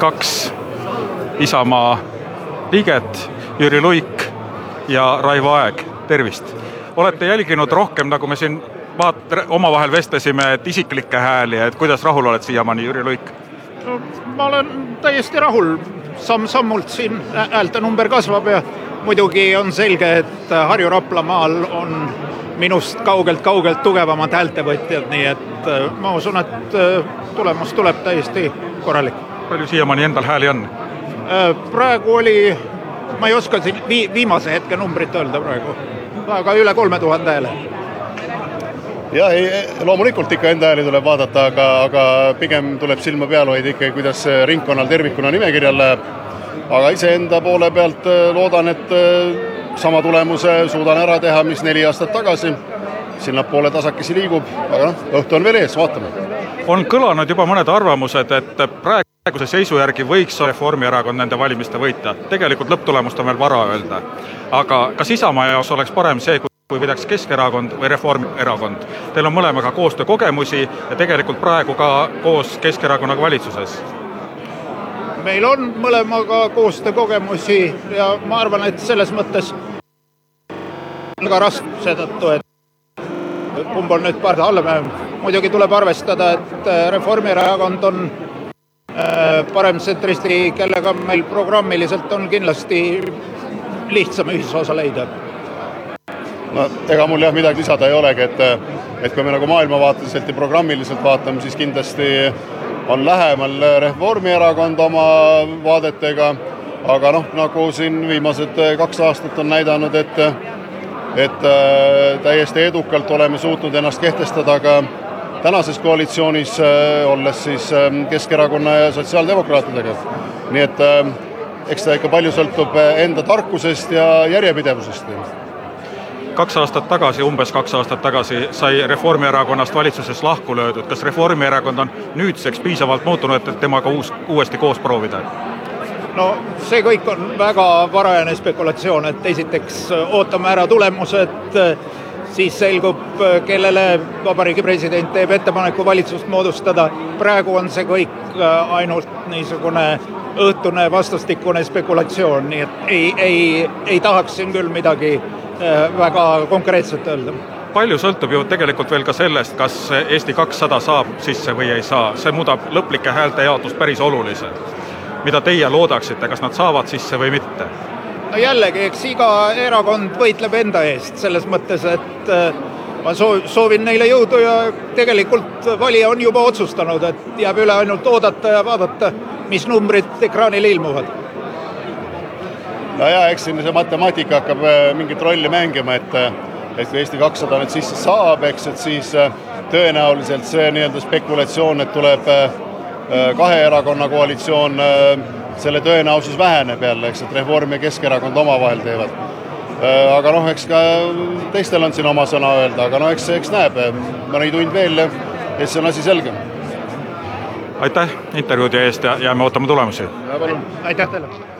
kaks Isamaa liiget, Jüri Luik ja Raivo Aeg, tervist! olete jälginud rohkem, nagu me siin vaat-, omavahel vestlesime, et isiklikke hääli, et kuidas rahul oled siiamaani, Jüri Luik? ma olen täiesti rahul, samm-sammult siin häälte number kasvab ja muidugi on selge, et Harju-Raplamaal on minust kaugelt-kaugelt tugevamad häältevõtjad, nii et äh, ma usun, et äh, tulemus tuleb täiesti korralik. Palju siiamaani endal hääli on? Äh, praegu oli, ma ei oska siin vii-, viimase hetke numbrit öelda praegu, aga üle kolme tuhande hääle jah, loomulikult ikka enda hääli tuleb vaadata, aga, aga pigem tuleb silma peal hoida ikkagi, kuidas ringkonnal tervikuna nimekirjal läheb. aga iseenda poole pealt loodan, et sama tulemuse suudan ära teha, mis neli aastat tagasi. sinnapoole tasakesi liigub, aga noh, õhtu on veel ees, vaatame. on kõlanud juba mõned arvamused, et praeguse seisu järgi võiks Reformierakond nende valimiste võita. tegelikult lõpptulemust on veel vara öelda. aga kas Isamaa jaoks oleks parem see, kui võidaks Keskerakond või Reformierakond. Teil on mõlemaga koostöökogemusi ja tegelikult praegu ka koos Keskerakonnaga valitsuses meil on mõlemaga koostöökogemusi ja ma arvan, et selles mõttes väga raske seetõttu, et kumb on nüüd parem, halvem. muidugi tuleb arvestada, et Reformierakond on äh, paremtsentristi, kellega meil programmiliselt on kindlasti lihtsam ühisosa leida. no ega mul jah midagi lisada ei olegi, et et kui me nagu maailmavaateliselt ja programmiliselt vaatame, siis kindlasti on lähemal Reformierakond oma vaadetega, aga noh, nagu siin viimased kaks aastat on näidanud, et et äh, täiesti edukalt oleme suutnud ennast kehtestada ka tänases koalitsioonis, äh, olles siis ähm, Keskerakonna ja sotsiaaldemokraatidega. nii et äh, eks ta ikka palju sõltub enda tarkusest ja järjepidevusest kaks aastat tagasi, umbes kaks aastat tagasi sai Reformierakonnast valitsuses lahku löödud, kas Reformierakond on nüüdseks piisavalt muutunud, et temaga uus, uuesti koos proovida? no see kõik on väga varajane spekulatsioon, et esiteks ootame ära tulemused, siis selgub, kellele Vabariigi President teeb ettepaneku valitsust moodustada. praegu on see kõik ainult niisugune õhtune vastastikune spekulatsioon, nii et ei, ei, ei tahaks siin küll midagi Äh, väga konkreetselt öelda palju sõltub ju tegelikult veel ka sellest, kas Eesti kakssada saab sisse või ei saa, see muudab lõplike häälte jaotust päris oluliselt. mida teie loodaksite, kas nad saavad sisse või mitte? No jällegi, eks iga erakond võitleb enda eest, selles mõttes, et äh, ma soov, soovin neile jõudu ja tegelikult valija on juba otsustanud, et jääb üle ainult oodata ja vaadata, mis numbrid ekraanile ilmuvad. No jaa, eks siin see matemaatika hakkab äh, mingit rolli mängima, et äh, et kui Eesti kakssada nüüd sisse saab, eks, et siis tõenäoliselt see nii-öelda spekulatsioon, et tuleb kahe erakonna koalitsioon, selle tõenäosus väheneb jälle, eks, et Reform ja Keskerakond omavahel teevad. aga noh, eks ka teistel on siin oma sõna öelda, aga no eks, eks näeb, mõni tund veel ja siis on asi selge. aitäh intervjuude eest ja jääme ootama tulemusi. aitäh teile!